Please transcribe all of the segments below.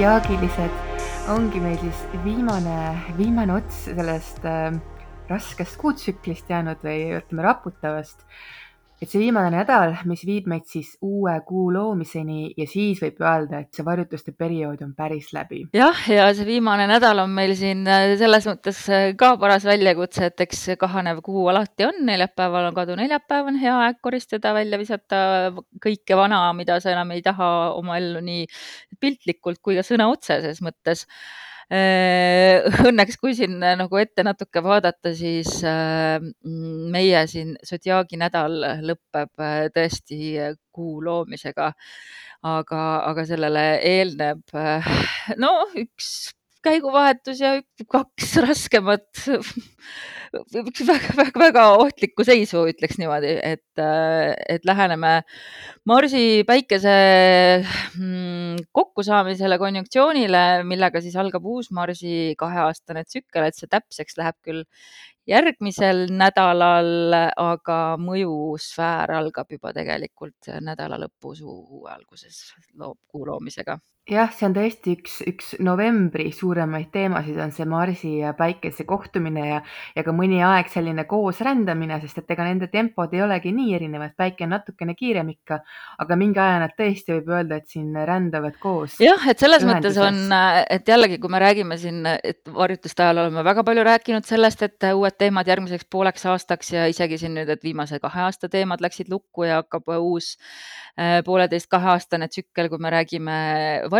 zodiaagilised, ongi meil siis viimane, viimane ots sellest äh, raskest kuutsüklist jäänud või ütleme raputavast et see viimane nädal, mis viib meid siis uue kuu loomiseni ja siis võib öelda, et see varjutuste periood on päris läbi. jah, ja see viimane nädal on meil siin äh, selles mõttes äh, ka paras väljakutse, et eks kahanev kuu alati on, neljapäeval on kaduneljapäev, on hea aeg koristada, välja visata kõike vana, mida sa enam ei taha oma ellu nii piltlikult kui ka sõna otseses mõttes õnneks, kui siin äh, nagu ette natuke vaadata, siis äh, meie siin Zodiaagi nädal lõpeb tõesti kuu loomisega. aga, aga sellele eelneb no üks käiguvahetus ja kaks raskemat väga-väga ohtlikku seisu, ütleks niimoodi, et, et läheneme Marsi päikese mm, kokkusaamisele, konjunktsioonile, millega siis algab uus Marsi kaheaastane tsükkel, et see täpseks läheb küll järgmisel nädalal, aga mõjusfäär algab juba tegelikult nädala lõpus, kuu alguses loob kuu loomisega jah, see on tõesti üks, üks novembri suuremaid teemasid, on see Marsi ja Päikese kohtumine ja, ja ka mõni aeg selline koos rändamine, sest et ega nende tempod ei olegi nii erinevad, Päike on natukene kiirem ikka, aga mingi aja nad tõesti võib öelda, et siin rändavad koos. jah, et selles ühenduses. mõttes on, et jällegi, kui me räägime siin, et varjutuste ajal oleme väga palju rääkinud sellest, et uued teemad järgmiseks pooleks aastaks ja isegi siin nüüd, et viimase kahe aasta teemad läksid lukku ja hakkab uus Äh, pooleteist, kaheaastane tsükkel, kui me räägime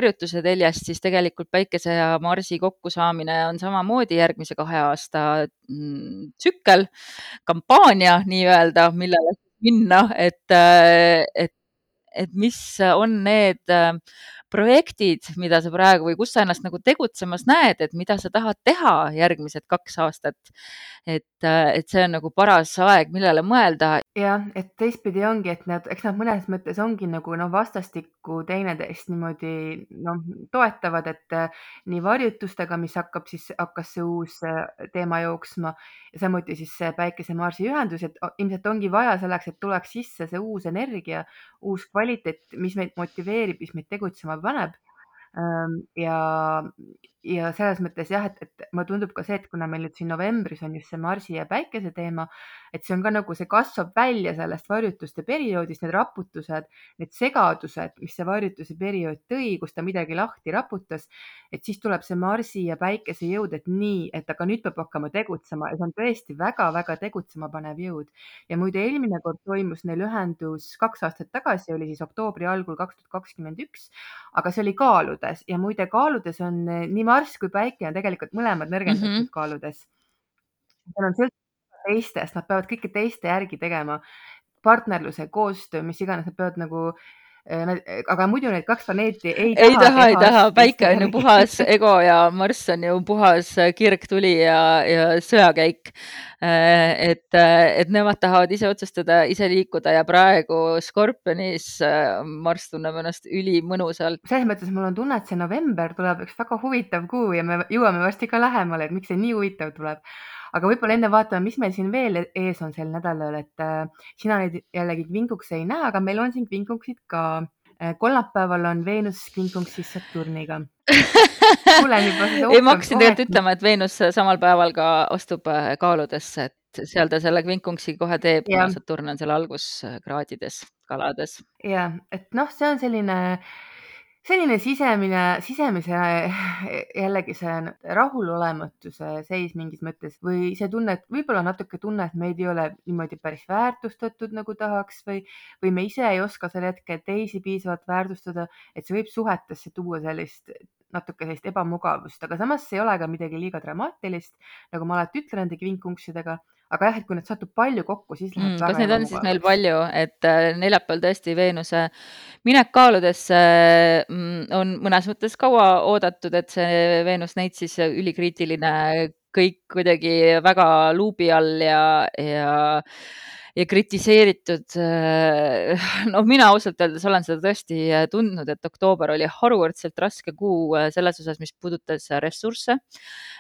varjutuse teljest, siis tegelikult Päikese ja Marsi kokkusaamine on samamoodi järgmise kahe aasta mm, tsükkel, kampaania nii-öelda, millele minna, et, et, et mis on need projektid, mida sa praegu või kus sa ennast nagu tegutsemas näed, et mida sa tahad teha järgmised kaks aastat. et, äh, et see on nagu paras aeg, millele mõelda. jah, et teistpidi ongi, et nad, eks nad mõnes mõttes ongi nagu noh, vastastikku teineteist niimoodi noh, toetavad, et äh, nii varjutustega, mis hakkab siis, hakkas see uus äh, teema jooksma ja samuti siis see Päikese-Marsi ühendus, et ilmselt ongi vaja selleks, et tuleks sisse see uus energia, uus kvaliteet, mis meid motiveerib, mis meid tegutsema paneb. Ja, ja selles mõttes jah, et, et mulle tundub ka see, et kuna meil nüüd siin novembris on just see Marsi ja Päikese teema, et see on ka nagu see kasvab välja sellest varjutuste perioodist, need raputused, need segadused, mis see varjutuse periood tõi, kus ta midagi lahti raputas. et siis tuleb see Marsi ja Päikese jõud, et nii, et aga nüüd peab hakkama tegutsema ja see on tõesti väga-väga tegutsema panev jõud. ja muide, eelmine kord toimus neil ühendus kaks aastat tagasi, oli siis oktoobri algul kaks tuhat kakskümmend üks, aga see oli kaaludes ja muide kaaludes on nii Marss kui Päike on tegelikult mõlemad nõrgendatud mm -hmm. kaaludes. seal on sõltuvus teistest, nad peavad kõike teiste järgi tegema. partnerluse, koostöö, mis iganes, nad peavad nagu aga muidu need kaks planeeti ei taha. ei taha, ei taha, päike on ju puhas ego ja Marss on ju puhas kirgtuli ja, ja sõjakäik. Äh, et, äh, et nemad tahavad ise otsustada, ise liikuda ja praegu Skorpionis äh, Marss tunneb ennast ülimõnusalt. selles mõttes mul on tunne, et see november tuleb üks väga huvitav kuu ja me jõuame varsti ka lähemale, et miks see nii huvitav tuleb aga võib-olla enne vaatame, mis meil siin veel ees on sel nädalal, et äh, sina neid jällegi kvinkukse ei näe, aga meil on siin kvinkuksid ka äh,. kolmapäeval on Veenus kvinkuksis Saturniga ei, ma hakkasin tegelikult ütlema, et Veenus samal päeval ka astub äh, kaaludesse, et seal ta selle kvinkunksi kohe teeb, kuna Saturn on seal alguskraadides kalades. ja, et noh, see on selline selline sisemine, sisemise jällegi see rahulolematuse seis mingis mõttes või see tunne, et võib-olla natuke tunne, et meid ei ole niimoodi päris väärtustatud nagu tahaks või, või me ise ei oska sel hetkel teisi piisavalt väärtustada, et see võib suhetesse tuua sellist natuke sellist ebamugavust, aga samas ei ole ka midagi liiga dramaatilist, nagu ma alati ütlen nende kvinkungsidega aga jah, et kui need satub palju kokku, siis läheb mm,. kas neid on siis meil palju, et äh, neljapäeval tõesti Veenuse minek kaaludesse mm, on mõnes mõttes kaua oodatud, et see Veenus neid siis ülikriitiline kõik kuidagi väga luubi all ja, ja ja kritiseeritud. noh, mina ausalt öeldes olen seda tõesti tundnud, et oktoober oli harukordselt raske kuu selles osas, mis puudutas ressursse.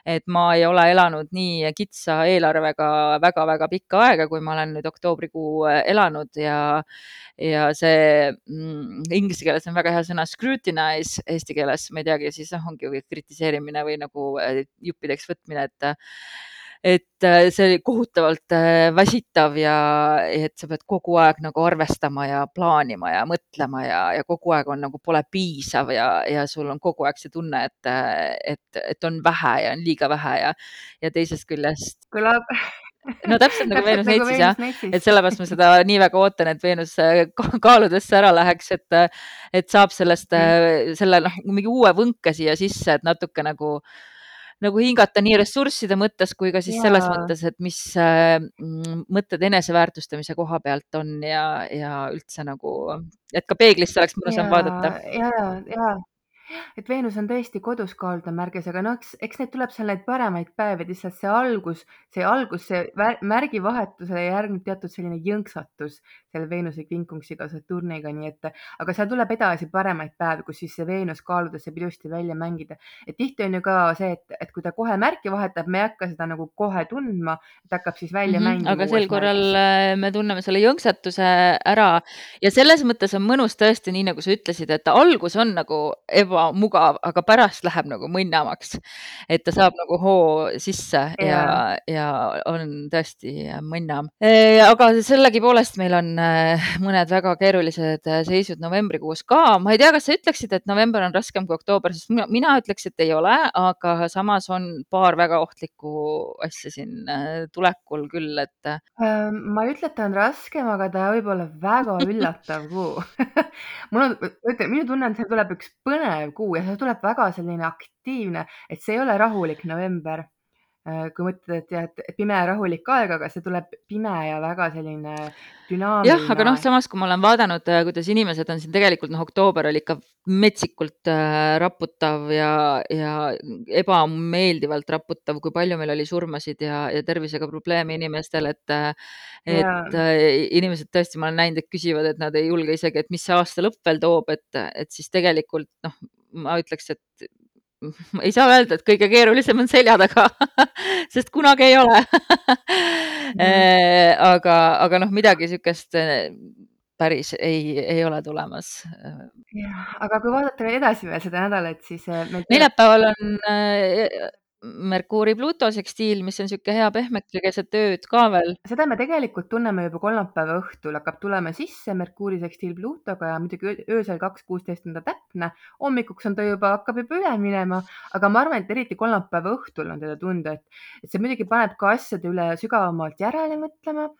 et ma ei ole elanud nii kitsa eelarvega väga-väga pikka aega, kui ma olen nüüd oktoobrikuu elanud ja, ja see mm, inglise keeles on väga hea sõna scrutinize, eesti keeles ma ei teagi, siis noh, ongi kritiseerimine või nagu juppideks võtmine, et et äh, see oli kohutavalt äh, väsitav ja et sa pead kogu aeg nagu arvestama ja plaanima ja mõtlema ja, ja kogu aeg on nagu pole piisav ja, ja sul on kogu aeg see tunne, et, et, et on vähe ja on liiga vähe ja, ja teisest küljest. kõlab no täpselt nagu Veenus nagu Neitsis jah, et sellepärast ma seda nii väga ootan, et Veenus äh, kaaludesse ära läheks, et, et saab sellest, selle noh, mingi uue võnke siia sisse, et natuke nagu äh, nagu hingata nii ressursside mõttes kui ka siis ja. selles mõttes, et mis äh, mõtted eneseväärtustamise koha pealt on ja, ja üldse nagu, et ka peeglisse oleks mõnusam vaadata. ja, ja, ja et Veenus on tõesti kodus kaaluda märgis, aga noh, eks, eks neid tuleb seal neid paremaid päevi, lihtsalt see algus, see algus, see märgi vahetusele järgneb teatud selline jõnksatus selle Veenuse kvinkunksiga Saturniga, nii et aga seal tuleb edasi paremaid päevi, kus siis see Veenus kaaludes saab ilusti välja mängida. et tihti on ju ka see, et, et kui ta kohe märki vahetab, me ei hakka seda nagu kohe tundma, et hakkab siis välja mm -hmm, mängima. aga sel korral märgis. Äh, me tunneme selle jõnksatuse ära ja selles mõttes on mõnus tõesti, nii nagu sa ütlesid, et algus on nagu eba mugav, aga pärast läheb nagu mõnnamaks. et ta saab nagu hoo sisse ja, ja, ja on tõesti mõnnam. aga sellegipoolest meil on äh, mõned väga keerulised äh, seisud novembrikuus ka. ma ei tea, kas sa ütleksid, et november on raskem kui oktoober, sest mina, mina ütleks, et ei ole, aga samas on paar väga ohtlikku asja siin äh, tulekul küll, et. ma ei ütle, et ta on raskem, aga ta võib olla väga üllatav kuu mul on, ütle, minu tunne on, see tuleb üks põnev kuu ja see tuleb väga selline aktiivne, et see ei ole rahulik november. Äh, kui mõtled, et jah, et pime ja rahulik aeg, aga see tuleb pime ja väga selline dünaamiline. jah, aga noh, samas kui ma olen vaadanud, äh, kuidas inimesed on siin tegelikult noh, oktoober oli ikka metsikult äh, raputav ja, ja ebameeldivalt raputav, kui palju meil oli surmasid ja, ja tervisega probleeme inimestel, et, et ja. inimesed tõesti, ma olen näinud, et küsivad, et nad ei julge isegi, et mis see aasta lõpp veel toob, et, et siis tegelikult noh, ma ütleks, et ei saa öelda, et kõige keerulisem on selja taga sest kunagi ei ole mm. aga, aga noh, midagi niisugust eh, päris ei, ei ole tulemas. aga kui vaadata edasi veel seda nädalat, siis. Eh, neljapäeval on Merkuuri Pluto sekstiil, mis on niisugune hea pehmeke keset ööd ka veel. seda me tegelikult tunneme juba kolmapäeva õhtul, hakkab tulema sisse Merkuuri sekstiil Plutoga ja muidugi öösel kaks kuusteist on ta täpne. hommikuks on ta juba, hakkab juba üle minema, aga ma arvan, et eriti kolmapäeva õhtul on teda tunda, et, see muidugi paneb ka asjade üle sügavamalt järele mõtlema.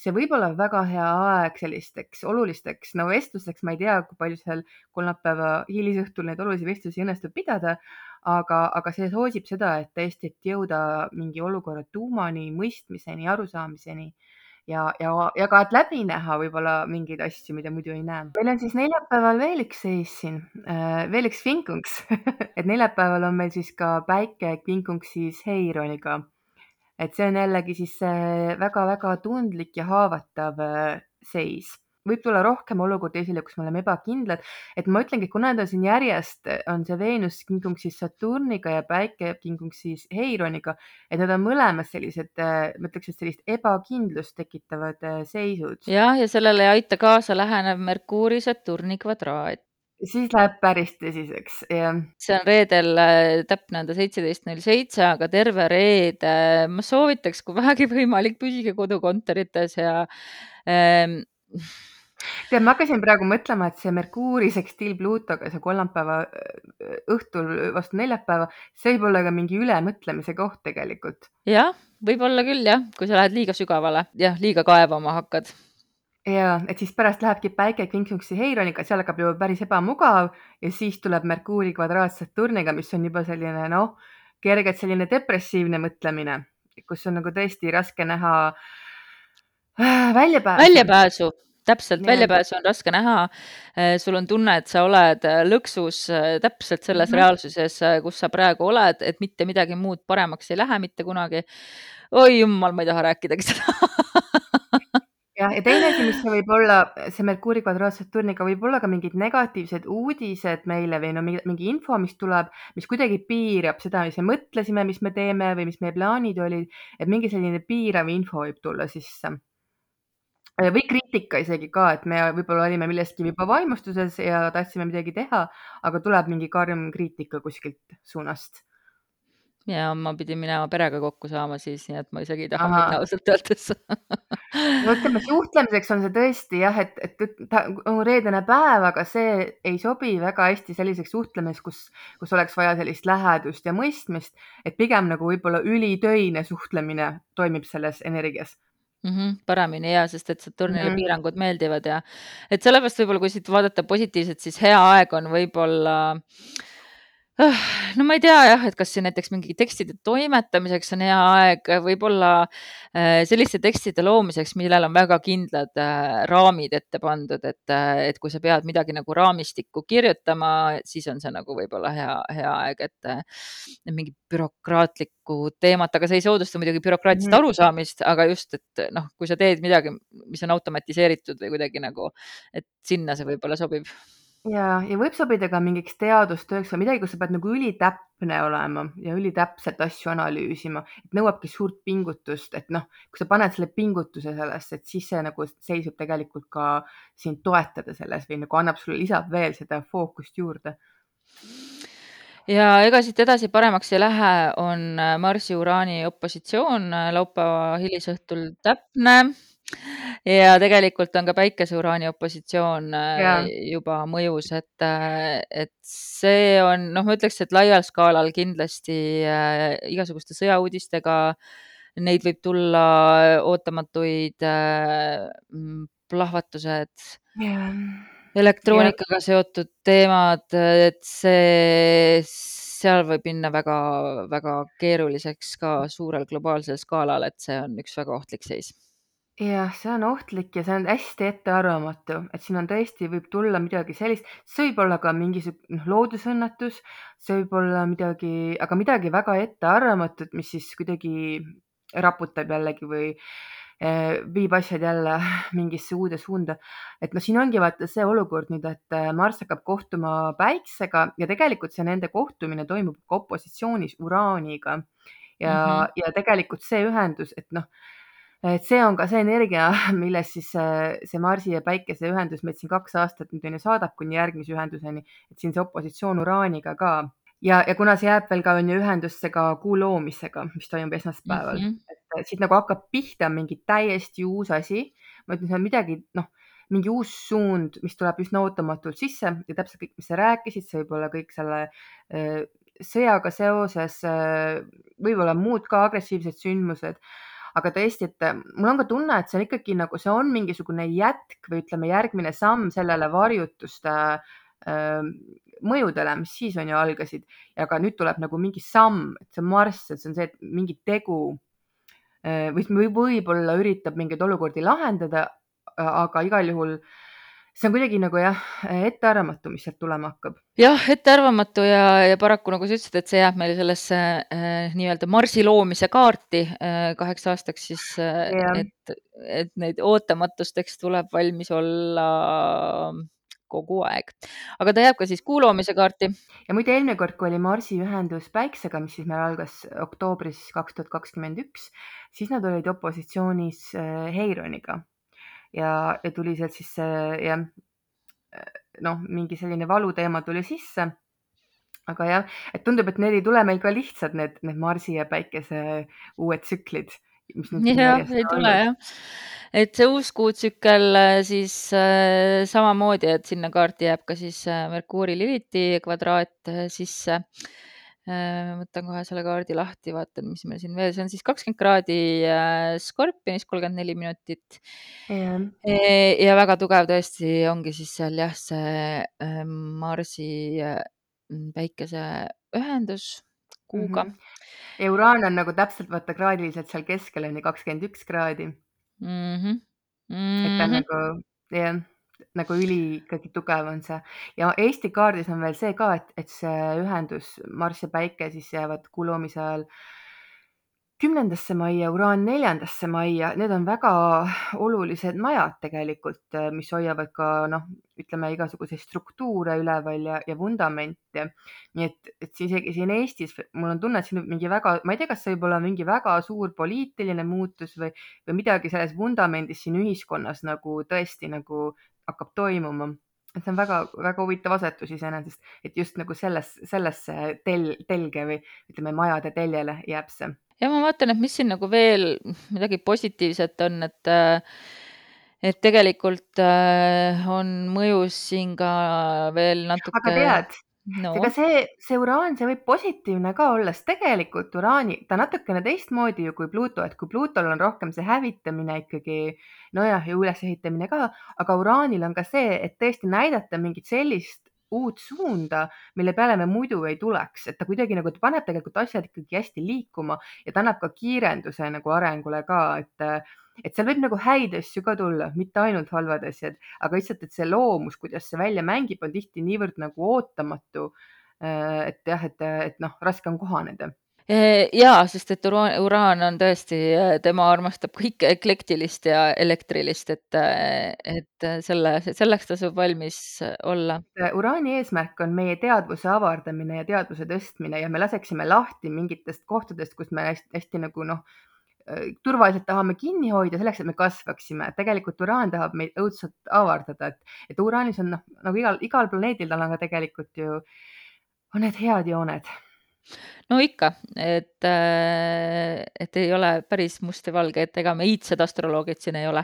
see võib olla väga hea aeg sellisteks olulisteks no vestlusteks, ma ei tea, kui palju seal kolmapäeva hilisõhtul neid olulisi vestlusi õnnestub pidada aga, aga see soosib seda, et tõesti, et jõuda mingi olukorra tuumani, mõistmiseni, arusaamiseni ja, ja, ja ka, et läbi näha võib-olla mingeid asju, mida muidu ei näe. meil on siis neljapäeval veel üks seis siin, äh, veel üks kvinkunks et neljapäeval on meil siis ka päike kvinkungsis Heironiga. et see on jällegi siis väga-väga tundlik ja haavatav äh, seis võib tulla rohkem olukordi esile, kus me oleme ebakindlad, et ma ütlengi, kuna nad on siin järjest, on see Veenus kingungsis Saturniga ja Päike kingungsis Heironiga, et nad on mõlemad sellised, ma ütleks, et sellist ebakindlust tekitavad äh, seisud. jah, ja sellele ei aita kaasa lähenev Merkuuri Saturni kvadraat siis läheb päris tõsiseks, jah. see on reedel täpne on ta seitseteist null seitse, aga terve reede ma soovitaks, kui vähegi võimalik, püsige kodukontorites ja ähm, tead, ma hakkasin praegu mõtlema, et see Merkuuri sekstiil Pluutoga, see kolmapäeva äh, õhtul vastu neljapäeva, see võib olla ka mingi ülemõtlemise koht tegelikult. jah, võib-olla küll jah, kui sa lähed liiga sügavale, jah, liiga kaevama hakkad. ja et siis pärast lähebki päike Kingsuksi Heironiga, seal hakkab juba päris ebamugav ja siis tuleb Merkuuri kvadraat Saturniga, mis on juba selline noh, kergelt selline depressiivne mõtlemine, kus on nagu tõesti raske näha äh, väljapääsu. väljapääsu täpselt, väljapääsu on raske näha. Äh, sul on tunne, et sa oled äh, lõksus äh, täpselt selles mm -hmm. reaalsuses, kus sa praegu oled, et mitte midagi muud paremaks ei lähe mitte kunagi. oi jumal, ma ei taha rääkidagi seda jah, jah, ja teine asi, mis võib olla see Merkuuri kvadraatsaturniga, võib olla ka mingid negatiivsed uudised meile või no mingi, mingi info, mis tuleb, mis kuidagi piirab seda, mis me mõtlesime, mis me teeme või mis meie plaanid olid, et mingi selline piirav info võib tulla sisse või kriitika isegi ka, et me võib-olla olime millestki juba vaimustuses ja tahtsime midagi teha, aga tuleb mingi karm kriitika kuskilt suunast. Ja ma pidin minema perega kokku saama siis, nii et ma isegi ei taha Aha. minna ausalt öeldes. No ütleme, suhtlemiseks on see tõesti jah, et, et ta on reedene päev, aga see ei sobi väga hästi selliseks suhtlemiseks, kus, kus oleks vaja sellist lähedust ja mõistmist, et pigem nagu võib-olla ülitöine suhtlemine toimib selles energias -hmm, paremini ja, sest et Saturnile -hmm. piirangud meeldivad ja et sellepärast võib-olla, kui siit vaadata positiivselt, siis hea aeg on võib-olla no ma ei tea jah, et kas siin näiteks mingi tekstide toimetamiseks on hea aeg, võib-olla äh, selliste tekstide loomiseks, millel on väga kindlad äh, raamid ette pandud, et, äh, et kui sa pead midagi nagu raamistikku kirjutama, siis on see nagu võib-olla hea, hea aeg, et mingi bürokraatlikku teemat, aga see ei soodusta muidugi bürokraatist mm arusaamist, aga just, et noh, kui sa teed midagi, mis on automatiseeritud või kuidagi nagu, et sinna see võib-olla sobib ja, ja võib sobida ka mingiks teadustööks või midagi, kus sa pead nagu ülitäpne olema ja ülitäpselt asju analüüsima, nõuabki suurt pingutust, et noh, kui sa paned selle pingutuse sellesse, et siis see nagu seisab tegelikult ka sind toetada selles või nagu annab sulle, lisab veel seda fookust juurde. Ja ega siit edasi paremaks ei lähe, on Marsi-Uraani opositsioon laupäeva hilisõhtul täpne ja tegelikult on ka päikese-uraani opositsioon äh, ja. juba mõjus, et, äh, et see on, noh, ma ütleks, et laial skaalal kindlasti äh, igasuguste sõjauudistega, neid võib tulla ootamatuid äh, plahvatused yeah., elektroonikaga yeah. seotud teemad, et see, seal võib minna väga-väga keeruliseks ka suurel globaalsel skaalal, et see on üks väga ohtlik seis jah, see on ohtlik ja see on hästi ettearvamatu, et siin on tõesti, võib tulla midagi sellist, see võib olla ka mingisugune noh, loodusõnnetus, see võib olla midagi, aga midagi väga ettearvamatut, mis siis kuidagi raputab jällegi või eh, viib asjad jälle mingisse uude suunda. et noh, siin ongi vaata see olukord nüüd, et eh, Marss hakkab kohtuma Päiksega ja tegelikult see nende kohtumine toimub ka opositsioonis Uraaniga ja mm, -hmm. ja tegelikult see ühendus, et noh et see on ka see energia, milles siis see Marsi ja Päikese ühendus meid siin kaks aastat nüüd on ju saadab kuni järgmise ühenduseni, et siin see opositsioon uraaniga ka. Ja, ja kuna see jääb veel ka on ju ühendusse ka kuu loomisega, mis toimub esmaspäeval. Mm, -hmm. et siit nagu hakkab pihta mingi täiesti uus asi. ma ütlen, see on midagi, noh, mingi uus suund, mis tuleb üsna ootamatult sisse. Ja täpselt kõik, mis sa rääkisid, see võib olla kõik selle sõjaga seoses, võib-olla muud ka agressiivsed sündmused aga tõesti, et äh, mul on ka tunne, et see on ikkagi nagu, see on mingisugune jätk või ütleme, järgmine samm sellele varjutuste äh, mõjudele, mis siis on ju algasid, aga nüüd tuleb nagu mingi samm, et see marss, et see on see, et mingi tegu äh, või võib-olla üritab mingeid olukordi lahendada, aga igal juhul äh, see on kuidagi nagu jah, ettearvamatu, mis sealt tulema hakkab. jah, ettearvamatu ja, ja paraku nagu sa ütlesid, et see jääb meil sellesse äh, nii-öelda marsi loomise kaarti äh, kaheks aastaks siis äh,, et, et neid ootamatusteks tuleb valmis olla kogu aeg, aga ta jääb ka siis kuu loomise kaarti. ja muide, eelmine kord, kui oli Marsi ühendus Päiksega, mis siis meil algas oktoobris kaks tuhat kakskümmend üks, siis nad olid opositsioonis äh, Heironiga ja, ja tuli sealt siis jah, noh, mingi selline valuteema tuli sisse. aga jah, et tundub, et need ei tule meil ka lihtsad, need, need Marsi ja Päikese uued tsüklid. jah, ei tule jah et see uus kuutsükkel äh, siis äh, samamoodi, et sinna kaarti jääb ka siis äh, Merkuuri Liliti kvadraat äh, sisse Äh, võtan kohe selle kaardi lahti, vaatan, mis meil siin veel, see on siis kakskümmend kraadi äh, Skorpionis, kolmkümmend neli minutit. E, ja väga tugev tõesti ongi siis seal jah, see äh, Marsi päikese ühendus kuuga mm. -hmm. ja Uraan on nagu täpselt vaata kraadiliselt seal keskel on ju kakskümmend üks kraadi mm. -hmm. Mm -hmm. et ta on nagu jah nagu üli ikkagi tugev on see ja Eesti kaardis on veel see ka, et, et see ühendus Marss ja Päike siis jäävad kuu loomise ajal kümnendasse majja, uraan neljandasse majja, need on väga olulised majad tegelikult, mis hoiavad ka noh, ütleme igasuguseid struktuure üleval ja, ja vundamente. nii et, et isegi siin Eestis mul on tunne, et siin mingi väga, ma ei tea, kas see võib olla mingi väga suur poliitiline muutus või, või midagi selles vundamendis siin ühiskonnas nagu tõesti nagu hakkab toimuma et see on väga-väga huvitav asetus iseenesest, et just nagu selles, sellesse tel-, telge või ütleme, majade teljele jääb see ja ma vaatan, et mis siin nagu veel midagi positiivset on, et et tegelikult äh, on mõjus siin ka veel natuke. aga tead no., ega see, see uraan, see võib positiivne ka olla, sest tegelikult uraani, ta natukene teistmoodi ju kui Pluto, et kui Plutol on rohkem see hävitamine ikkagi, nojah, ja ülesehitamine ka, aga uraanil on ka see, et tõesti näidata mingit sellist uut suunda, mille peale me muidu ei tuleks, et ta kuidagi nagu ta paneb tegelikult asjad ikkagi hästi liikuma ja ta annab ka kiirenduse nagu arengule ka, et et seal võib nagu häid asju ka tulla, mitte ainult halvad asjad, aga lihtsalt, et see loomus, kuidas see välja mängib, on tihti niivõrd nagu ootamatu. et jah, et, et noh, raske on kohaneda ja, sest et uraan, uraan on tõesti, tema armastab kõike eklektilist ja elektrilist, et, et selle, selleks tasub valmis olla. uraani eesmärk on meie teadvuse avardamine ja teadvuse tõstmine ja me laseksime lahti mingitest kohtadest, kus me hästi, hästi nagu noh, turvaliselt tahame kinni hoida selleks, et me kasvaksime. tegelikult uraan tahab meid õudselt avardada, et, et uraanis on noh, nagu igal, igal planeedil tal on ka tegelikult ju, on need head jooned no ikka, et, äh, et ei ole päris must ja valge, et ega me iidsed astroloogid siin ei ole,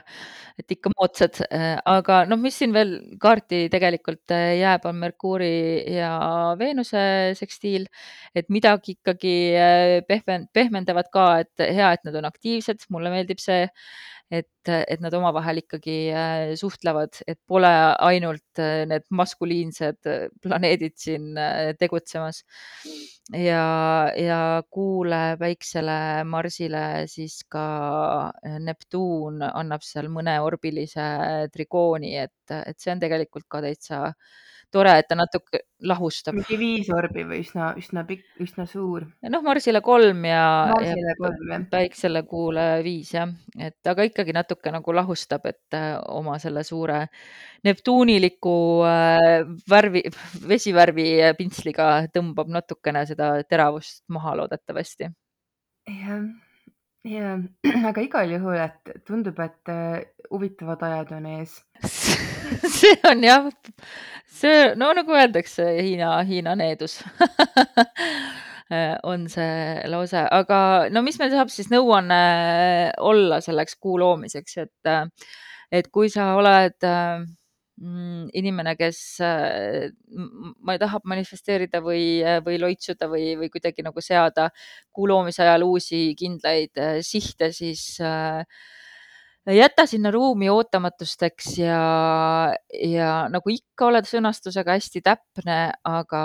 et ikka moodsad, äh, aga noh, mis siin veel kaarti tegelikult äh, jääb, on Merkuuri ja Veenuse sekstiil, et midagi ikkagi pehmen-, pehmendavad ka, et hea, et nad on aktiivsed, mulle meeldib see et, et nad omavahel ikkagi suhtlevad, et pole ainult need maskuliinsed planeedid siin tegutsemas. Ja, ja Kuule, Päiksele, Marsile siis ka äh, Neptuun annab seal mõneorbilise trigooni, et, et see on tegelikult ka täitsa tore, et ta natuke lahustab. mingi viis orbi või üsna, üsna pikk, üsna suur. noh, Marsile kolm ja, Marsile ja kolm. Päiksele Kuule viis jah, et aga ikkagi natuke nagu lahustab, et äh, oma selle suure neptuuniliku äh, värvi, vesivärvi pintsliga tõmbab natukene seda teravust maha loodetavasti. jah ja, aga igal juhul, et tundub, et äh, huvitavad ajad on ees. See on jah, see, no nagu öeldakse, Hiina, Hiina needus on see lause, aga no mis meil saab siis nõuanne olla selleks kuu loomiseks, et, et kui sa oled äh, inimene, kes äh, ma ei taha manifesteerida või, või loitsuda või, või kuidagi nagu seada kuu loomise ajal uusi kindlaid äh, sihte, siis äh, jäta sinna ruumi ootamatusteks ja, ja nagu ikka oled sõnastusega hästi täpne, aga,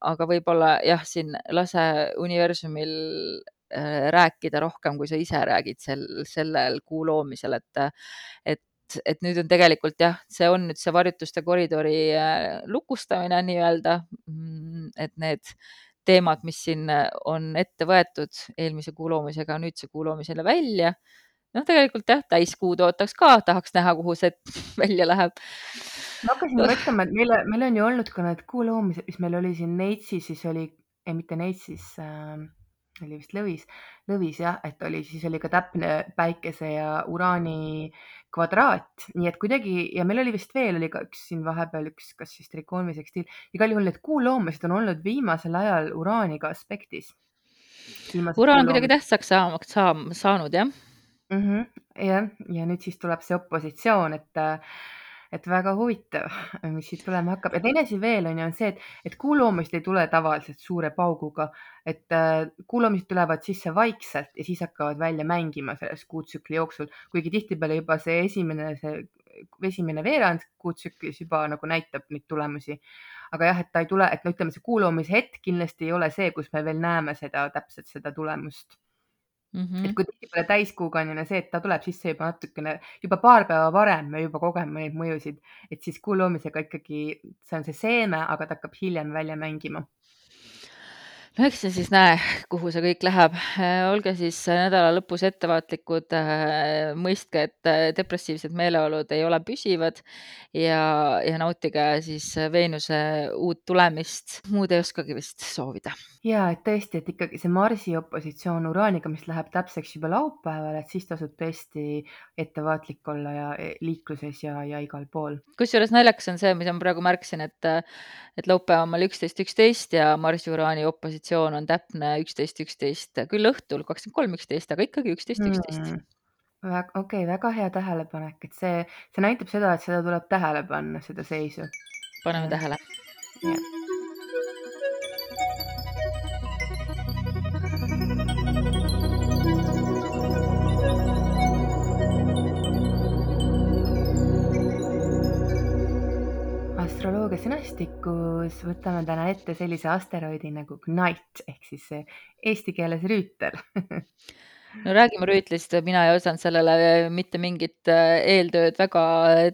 aga võib-olla jah, siin lase universumil rääkida rohkem, kui sa ise räägid sel, sellel kuu loomisel, et, et et nüüd on tegelikult jah, see on nüüd see varjutuste koridori äh, lukustamine nii-öelda, mm, et need teemad, mis siin äh, on ette võetud eelmise kuu loomisega, nüüdse kuu loomisele välja. noh, tegelikult jah, täiskuud ootaks ka, tahaks näha, kuhu see välja läheb. ma hakkasin mõtlema, et meil, meil on ju olnud ka need kuu loomised, mis meil oli siin Neitsis, siis oli, ei mitte Neitsis äh,, oli vist Lõvis, Lõvis jah, et oli, siis oli ka täpne päikese ja uraani kvadraat, nii et kuidagi ja meil oli vist veel oli ka üks siin vahepeal üks, kas siis trikoon või sekstiil, igal juhul need kuuloomised on olnud viimasel ajal uraaniga aspektis. uraan on kuidagi tähtsaks saamaks saam, saanud jah mm -hmm,. jah, ja nüüd siis tuleb see opositsioon, et et väga huvitav, mis siit tulema hakkab. Ja teine asi veel on ju, on see, et, et kuuloomised ei tule tavaliselt suure pauguga, et äh, kuuloomised tulevad sisse vaikselt ja siis hakkavad välja mängima selles kuutsükli jooksul, kuigi tihtipeale juba see esimene, see esimene veerand kuutsüklis juba nagu näitab neid tulemusi. aga jah, et ta ei tule, et no ütleme, see kuuloomise hetk kindlasti ei ole see, kus me veel näeme seda täpselt seda tulemust Mm -hmm. et kui tihtipeale täiskuuga on ju see, et ta tuleb sisse juba natukene, juba paar päeva varem me juba kogeme neid mõjusid, et siis kuu loomisega ikkagi see on see seeme, aga ta hakkab hiljem välja mängima no eks me siis näe, kuhu see kõik läheb. olge siis nädala lõpus ettevaatlikud. mõistke, et depressiivsed meeleolud ei ole püsivad ja, ja nautige siis Veenuse uut tulemist. muud ei oskagi vist soovida. ja et tõesti, et ikkagi see Marsi opositsioon Uraaniga, mis läheb täpseks juba laupäeval, et siis tasub tõesti ettevaatlik olla ja liikluses ja, ja igal pool. kusjuures naljakas on see, mis ma praegu märkasin, et, et laupäeval on üksteist, üksteist ja Marsi Uraani opositsioon on täpne üksteist, üksteist, küll õhtul kakskümmend kolm, üksteist, aga ikkagi üksteist, üksteist. Hmm. okei okay,, väga hea tähelepanek, et see, see näitab seda, et seda tuleb tähele panna, seda seisu. paneme tähele. jah astroloogia sõnastikus võtame täna ette sellise asteroidi nagu Knight ehk siis eesti keeles rüütel no räägime rüütlist, mina ei osanud sellele mitte mingit äh, eeltööd väga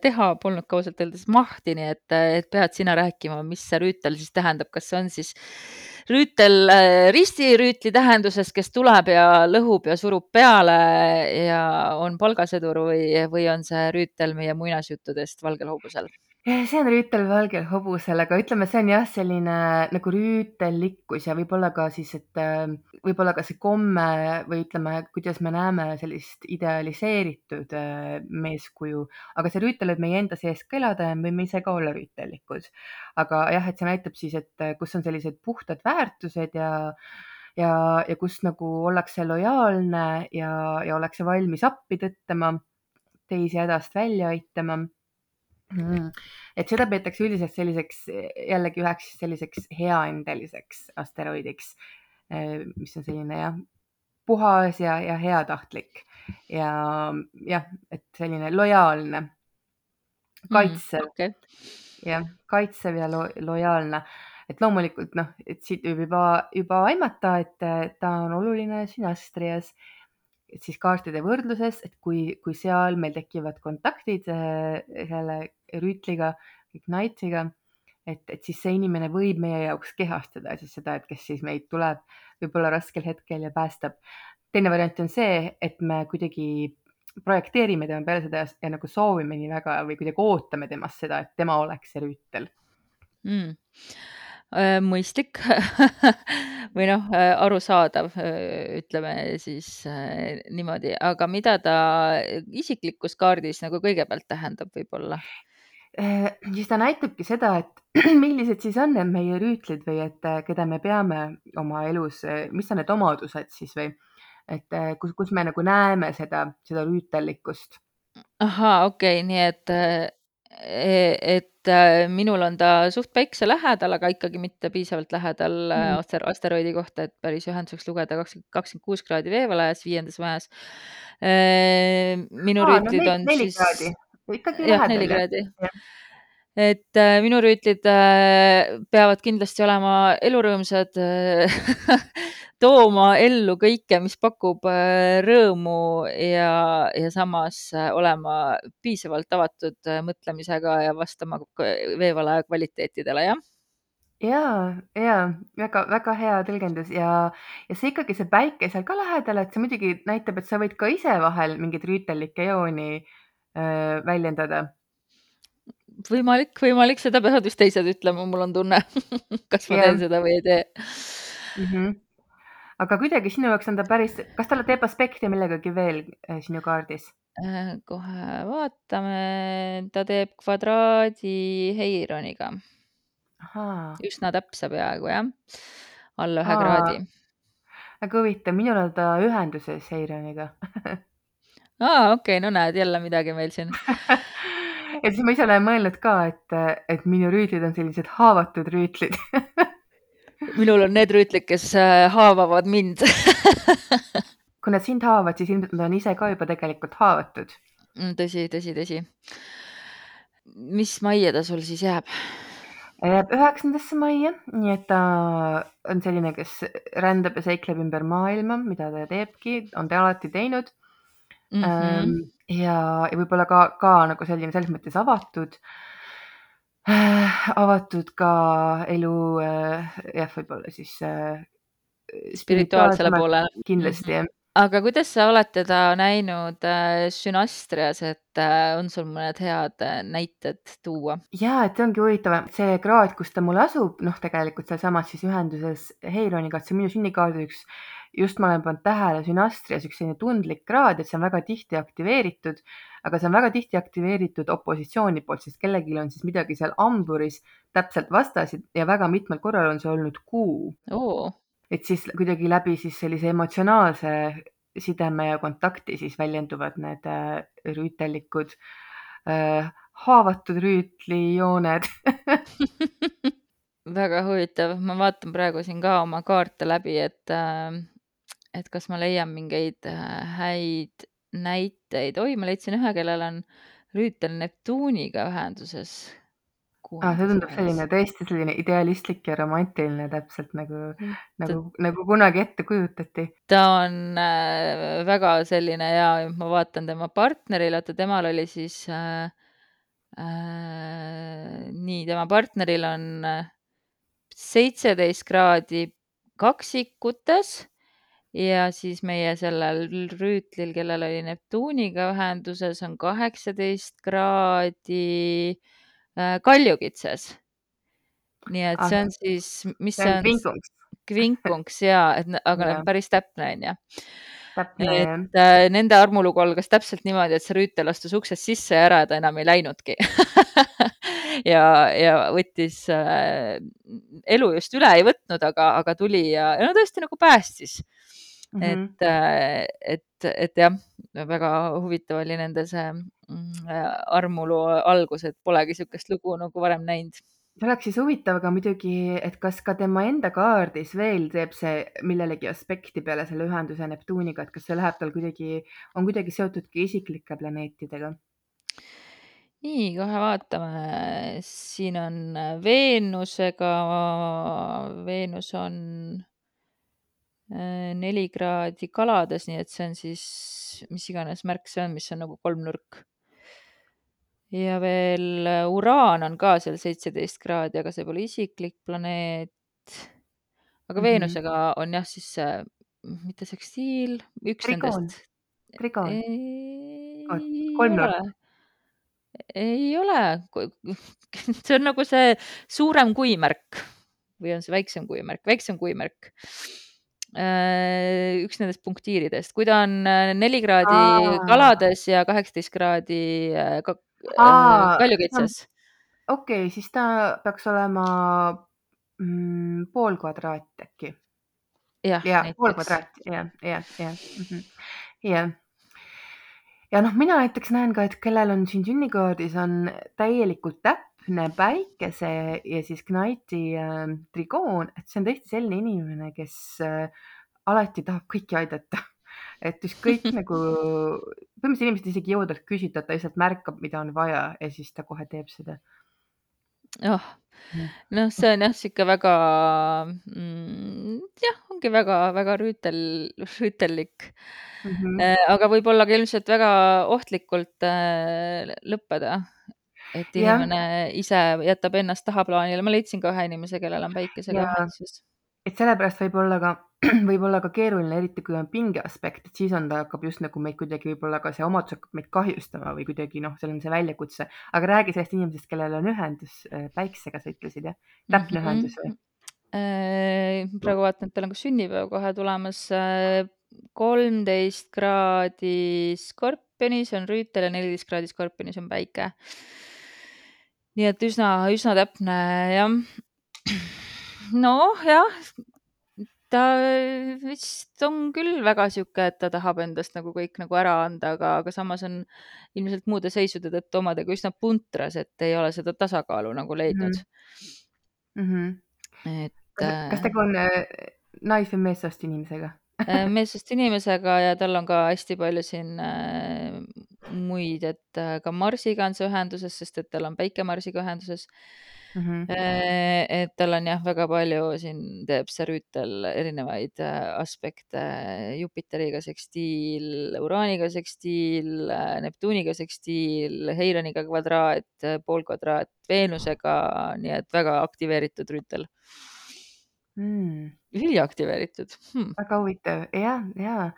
teha, polnud ka ausalt öeldes mahti, nii et, et pead sina rääkima, mis see rüütel siis tähendab, kas see on siis rüütel äh, ristirüütli tähenduses, kes tuleb ja lõhub ja surub peale ja on palgasõdur või, või on see rüütel meie muinasjuttudest valgel hobusel? See on rüütel valgel hobusel, aga ütleme, see on jah, selline nagu rüütellikkus ja võib-olla ka siis, et äh, võib-olla ka see komme või ütleme, kuidas me näeme sellist idealiseeritud äh, meeskuju, aga see rüütel võib meie enda sees ka elada ja me võime ise ka olla rüütellikud. aga jah, et see näitab siis, et äh, kus on sellised puhtad väärtused ja ja, ja kus nagu ollakse lojaalne ja, ja ollakse valmis appi tõttama, teisi hädast välja aitama. Et seda peetakse üldiselt selliseks jällegi üheks selliseks heaendeliseks asteroidiks, eh, mis on selline jah, puhas ja, ja heatahtlik. Ja jah, et selline lojaalne, kaitsev mm, okay. jah, kaitsev ja lo lojaalne, et loomulikult noh, et siit võib juba, juba aimata, et ta on oluline sünastrias et siis kaartide võrdluses, et kui, kui seal meil tekivad kontaktid selle rüütliga, Ignite'iga, et, et siis see inimene võib meie jaoks kehastada siis seda, et kes siis meid tuleb võib-olla raskel hetkel ja päästab. teine variant on see, et me kuidagi projekteerime tema peale seda ja, ja nagu soovime nii väga või kuidagi ootame temast seda, et tema oleks see rüütel mm Äh, mõistlik või noh, äh, arusaadav, äh, ütleme siis niimoodi, aga mida ta isiklikus kaardis nagu kõigepealt tähendab võib-olla? siis ta näitabki seda, et millised siis on need meie rüütlid või et keda me peame oma elus, mis on need omadused siis või et kus, kus me nagu näeme seda, seda rüütellikkust. ahaa, okei okay,, nii et E, et äh, minul on ta suht päikse lähedal, aga ikkagi mitte piisavalt lähedal mm. aster asteroidi kohta, et päris ühenduseks lugeda kakskümmend, kakskümmend kuus kraadi veevalajas viiendas majas. minu Aa, rüütlid no, on neli siis. ikkagi lähedal. neli kraadi. et äh, minu rüütlid äh, peavad kindlasti olema elurõõmsad tooma ellu kõike, mis pakub äh, rõõmu ja, ja samas äh, olema piisavalt avatud äh, mõtlemisega ja vastama veevalaja kvaliteetidele, jah ja, ja väga-väga hea tõlgendus ja, ja see ikkagi see päike seal ka lähedal, et see muidugi näitab, et sa võid ka ise vahel mingeid rüütellikke jooni äh, väljendada. võimalik, võimalik, seda peavad vist teised ütlema, mul on tunne kas ma ja. teen seda või ei tee mm. -hmm aga kuidagi sinu jaoks on ta päris, kas talle teeb aspekti millegagi veel äh, sinu kaardis? Äh, kohe vaatame, ta teeb kvadraadi Heironiga. üsna täpse peaaegu jah, alla ühe Aa, kraadi. väga huvitav, minul on ta ühenduses Heironiga. Aa, okei. Okay,, no näed jälle midagi meil siin. Ja siis ma ise olen mõelnud ka, et, et minu rüütlid on sellised haavatud rüütlid minul on need rüütlid, kes äh, haavavad mind kui nad sind haavavad, siis ilmselt nad on ise ka juba tegelikult haavatud. Mm, tõsi, tõsi, tõsi. mis majja ta sul siis jääb? jääb üheksandasse majja, nii et ta on selline, kes rändab ja seikleb ümber maailma, mida ta teebki, on ta alati teinud mm. -hmm. ja, ja võib-olla ka, ka nagu selline selles mõttes avatud avatud ka elu, äh, jah, võib-olla siis äh, spirituaalsele poolele. kindlasti Mhm. jah. aga kuidas sa oled teda näinud äh, sünastrias, et on sul mõned head näited tuua? ja, et see ongi huvitav, see kraad, kus ta mul asub, noh, tegelikult sealsamas siis ühenduses Heironiga, et see on minu sünnikaardi üks, just ma olen pannud tähele sünastrias üks selline tundlik kraad, et see on väga tihti aktiveeritud, aga see on väga tihti aktiveeritud opositsiooni poolt, sest kellelgi on siis midagi seal hamburis täpselt vastas ja väga mitmel korral on see olnud kuu. Oo. Et siis kuidagi läbi siis sellise emotsionaalse sideme ja kontakti siis väljenduvad need äh, rüütellikud äh, haavatud rüütlijooned. Väga huvitav, ma vaatan praegu siin ka oma kaarte läbi, et, äh, et kas ma leian mingeid äh, häid näiteid. oi, ma leidsin ühe, kellel on rüütel Neptuuniga ühenduses ah,. see tundub selline tõesti selline idealistlik ja romantiline, täpselt nagu, nagu, nagu kunagi ette kujutati. ta on äh, väga selline ja ma vaatan tema partnerile, oota, temal oli siis äh, äh, nii, tema partneril on äh, seitseteist kraadi kaksikutes ja siis meie sellel rüütlil, kellel oli Neptuuniga ühenduses, on kaheksateist kraadi äh, kaljukitses. nii et ah, see on siis, mis see on kvinkunks. kvinkunks ja, et aga ja. päris täpne on ju. et äh, nende armulugu algas täpselt niimoodi, et see rüütel astus uksest sisse ja ära ja ta enam ei läinudki ja, ja võttis äh,, elu just üle ei võtnud, aga, aga tuli ja, ja no tõesti nagu päästis mm. -hmm. et, äh, et, et jah, väga huvitav oli nende see mm, armulu algus, et polegi niisugust lugu nagu varem näinud see oleks siis huvitav ka muidugi, et kas ka tema enda kaardis veel teeb see millelegi aspekti peale selle ühenduse Neptuuniga, et kas see läheb tal kuidagi, on kuidagi seotud ka isiklike planeetidega? nii, kohe vaatame, siin on Veenusega, Veenus on Äh, neli kraadi kalades, nii et see on siis mis iganes märk see on, mis on nagu kolmnurk. ja veel äh, Uraan on ka seal seitseteist kraadi, aga see pole isiklik planeet. aga mm -hmm. Veenusega on jah, siis see, mitte sekstiil, üks Trigoon. nendest. Trigoon. ei kolmnurk. ole. ei ole, see on nagu see suurem kuimärk või on see väiksem kuimärk, väiksem kuimärk Äh, üks nendest punktiiridest, kui ta on äh, neli kraadi Aa. kalades ja kaheksateist kraadi äh, ka, kaljukitses. okei okay,, siis ta peaks olema mm, pool kvadraati äkki. jah ja, pool kvadraati, jah, jah, jah, mhm. jah ja noh, mina näiteks näen ka, et kellel on siin sünnikaardis on täielikult täpne päikese ja siis Knighti äh, trigoon, et see on tõesti selline inimene, kes äh, alati tahab kõiki aidata et ükskõik nagu, põhimõtteliselt inimesed isegi talt küsida, ta lihtsalt märkab, mida on vaja ja siis ta kohe teeb seda. oh, noh, see on jah, sihuke väga mm,, jah, ongi väga-väga rüütel, rüütellik mm. -hmm. aga võib-olla ka ilmselt väga ohtlikult äh, lõppeda. Et inimene ja. ise jätab ennast tahaplaanile, ma leidsin ka ühe inimese, kellel on päikesega ühenduses. et sellepärast võib olla ka, võib olla ka keeruline, eriti kui on pinge aspekt, et siis on ta hakkab just nagu meid kuidagi võib-olla ka see omadus hakkab meid kahjustama või kuidagi noh, seal on see väljakutse, aga räägi sellest inimesest, kellel on ühendus äh, päiksega, sa ütlesid jah, täpne mm -hmm. ühendus või? Äh, praegu vaatan, et tal on ka sünnipäev kohe tulemas. Äh, kolmteist kraadi Skorpionis on rüütel ja neliteist kraadi Skorpionis on päike. Nii et üsna, üsna täpne jah. noh, jah, ta vist on küll väga sihuke, et ta tahab endast nagu kõik nagu ära anda, aga, aga samas on ilmselt muude seisude tõttu omadega üsna puntras, et ei ole seda tasakaalu nagu leidnud mm. -hmm. et kas, tegu on äh, nais- või meessoost inimesega äh, meessoost inimesega ja tal on ka hästi palju siin äh, muid, et äh, ka Marsiga on see ühenduses, sest et tal on päike Marsiga ühenduses. Mm. -hmm. Et tal on jah, väga palju siin teeb see rüütel erinevaid äh, aspekte. Jupiteriga sekstiil, Uraaniga sekstiil, Neptuuniga sekstiil, Heironiga kvadraat, poolkvadraat, Veenusega, nii et väga aktiveeritud rüütel. Mm.. üliaktiveeritud. Hmm.. väga huvitav, ja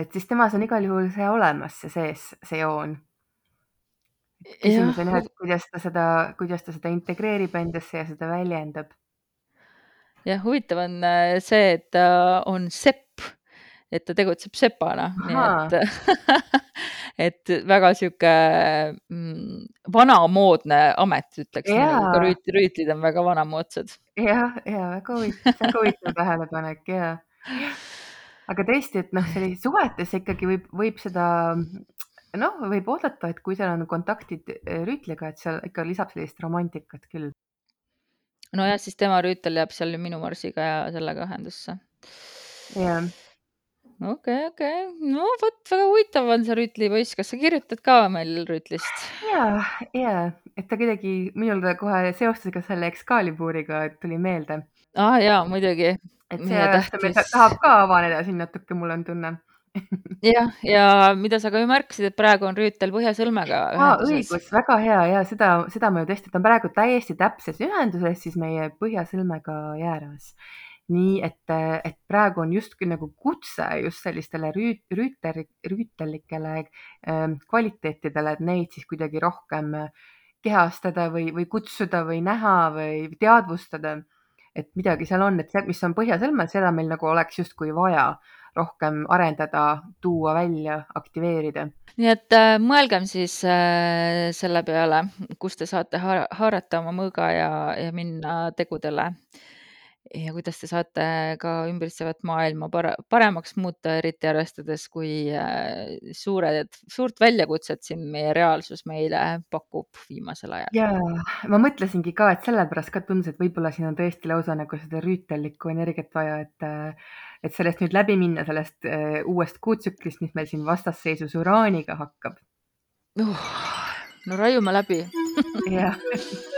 et siis temas on igal juhul see olemas, see sees, see joon. küsimus on jah, et kuidas ta seda, kuidas ta seda integreerib endasse ja seda väljendab. jah, huvitav on äh, see, et ta on sepp, et ta tegutseb sepana, nii et et väga sihuke mm, vanamoodne amet, ütleks nagu rüüt, rüütlid on väga vanamoodsad. jah, ja väga huvitav, väga huvitav tähelepanek ja aga tõesti, et noh, sellises suhetes ikkagi võib, võib seda noh, võib oodata, et kui seal on kontaktid eh, rüütliga, et seal ikka lisab sellist romantikat küll. nojah, siis tema rüütel jääb seal minu marsiga ja sellega ühendusse. jah. okei, okei, no vot, väga huvitav on see rüütlipoiss, kas sa kirjutad ka meil rüütlist? ja, ja, et ta kuidagi minul kohe seostas ka selle Excalibur'iga tuli meelde. aa ah, jaa, muidugi et see tähtis... tahab ka avaneda siin natuke, mul on tunne jah, ja mida sa ka ju märkisid, et praegu on Rüütel Põhjasõlmega ühenduses. õigus, väga hea ja seda, seda ma ju tõesti, ta on praegu täiesti täpses ühenduses siis meie Põhjasõlmega jääras. nii et, et praegu on justkui nagu kutse just sellistele rüüt, rüütel, rüütellikele äh, kvaliteetidele, et neid siis kuidagi rohkem kehastada või, või kutsuda või näha või teadvustada et midagi seal on, et see, mis on põhjasõlmes, seda meil nagu oleks justkui vaja rohkem arendada, tuua välja, aktiveerida. nii et äh, mõelgem siis äh, selle peale, kus te saate haarata oma mõõga ja, ja minna tegudele äh, ja kuidas te saate ka ümbritsevat maailma para paremaks muuta, eriti arvestades, kui äh, suured, suurt väljakutset siin meie reaalsus meile pakub viimasel ajal. ja ma mõtlesingi ka, et sellepärast ka tundus, et võib-olla siin on tõesti lausa nagu seda rüütellikku energiat vaja, et äh, et sellest nüüd läbi minna, sellest uh, uuest kuutsüklist, mis meil siin vastasseisus uraaniga hakkab uh,. no raiume läbi jah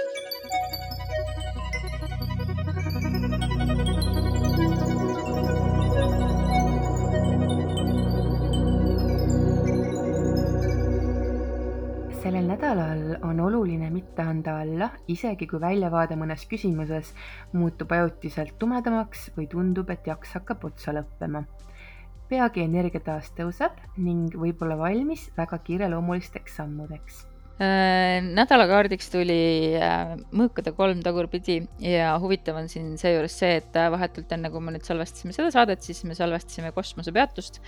sellel nädalal on oluline mitte anda alla, isegi kui väljavaade mõnes küsimuses muutub ajutiselt tumedamaks või tundub, et jaks hakkab otsa lõppema. peagi energia taas tõuseb ning võib olla valmis väga kiireloomulisteks sammudeks nädalakaardiks tuli äh, mõõkade kolm tagurpidi ja huvitav on siin seejuures see, et äh, vahetult enne, kui me nüüd salvestasime seda saadet, siis me salvestasime kosmosepeatust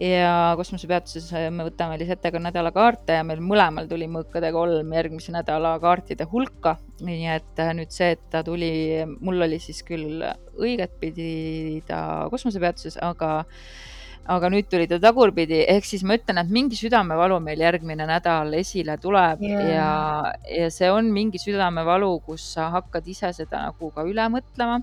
ja kosmosepeatuses äh, me võtame lihtsalt ka nädalakaarte ja meil mõlemal tuli mõõkade kolm järgmise nädala kaartide hulka. nii et äh, nüüd see, et ta tuli, mul oli siis küll õiget pidi ta kosmosepeatuses, aga aga nüüd tuli ta tagurpidi, ehk siis ma ütlen, et mingi südamevalu meil järgmine nädal esile tuleb yeah. ja, ja see on mingi südamevalu, kus sa hakkad ise seda nagu ka üle mõtlema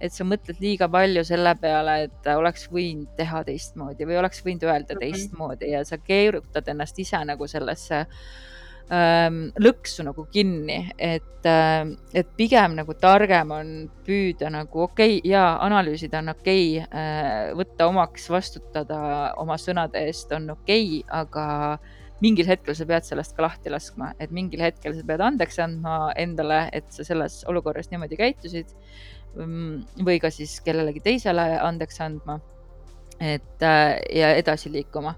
et sa mõtled liiga palju selle peale, et oleks võinud teha teistmoodi või oleks võinud öelda teistmoodi ja sa keerutad ennast ise nagu sellesse ähm, lõksu nagu kinni, et äh,, et pigem nagu targem on püüda nagu okei okay, ja analüüsida on okei okay, äh,, võtta omaks, vastutada oma sõnade eest on okei okay,, aga mingil hetkel sa pead sellest ka lahti laskma, et mingil hetkel sa pead andeks andma endale, et sa selles olukorras niimoodi käitusid Mm, või ka siis kellelegi teisele andeks andma. Et äh, ja edasi liikuma,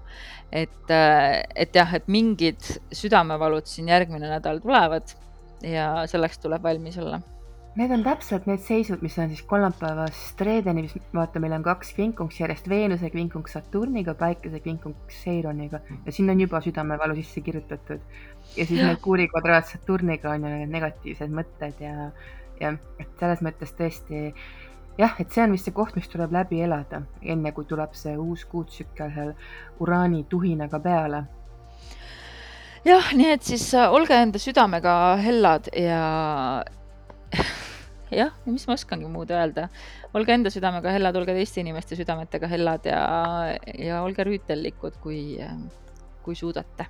et, äh, et jah, et mingid südamevalud siin järgmine nädal tulevad ja selleks tuleb valmis olla. Need on täpselt need seisud, mis on siis kolmapäevast reedeni, mis vaata, meil on kaks kvinkunks järjest, Veenuse kvinkunks Saturniga, Päikese kvinkunks Seironiga. Ja sinna on juba südamevalu sisse kirjutatud. ja siis Merkuuri kvadraat Saturniga on ju need negatiivsed mõtted ja jah, et selles mõttes tõesti jah, et see on vist see koht, mis tuleb läbi elada, enne kui tuleb see uus kuutsükkel seal uraani tuhinaga peale. jah, nii et siis äh, olge enda südamega hellad ja jah, mis ma oskangi muud öelda, olge enda südamega hellad, olge teiste inimeste südametega hellad ja, ja olge rüütellikud, kui, kui suudate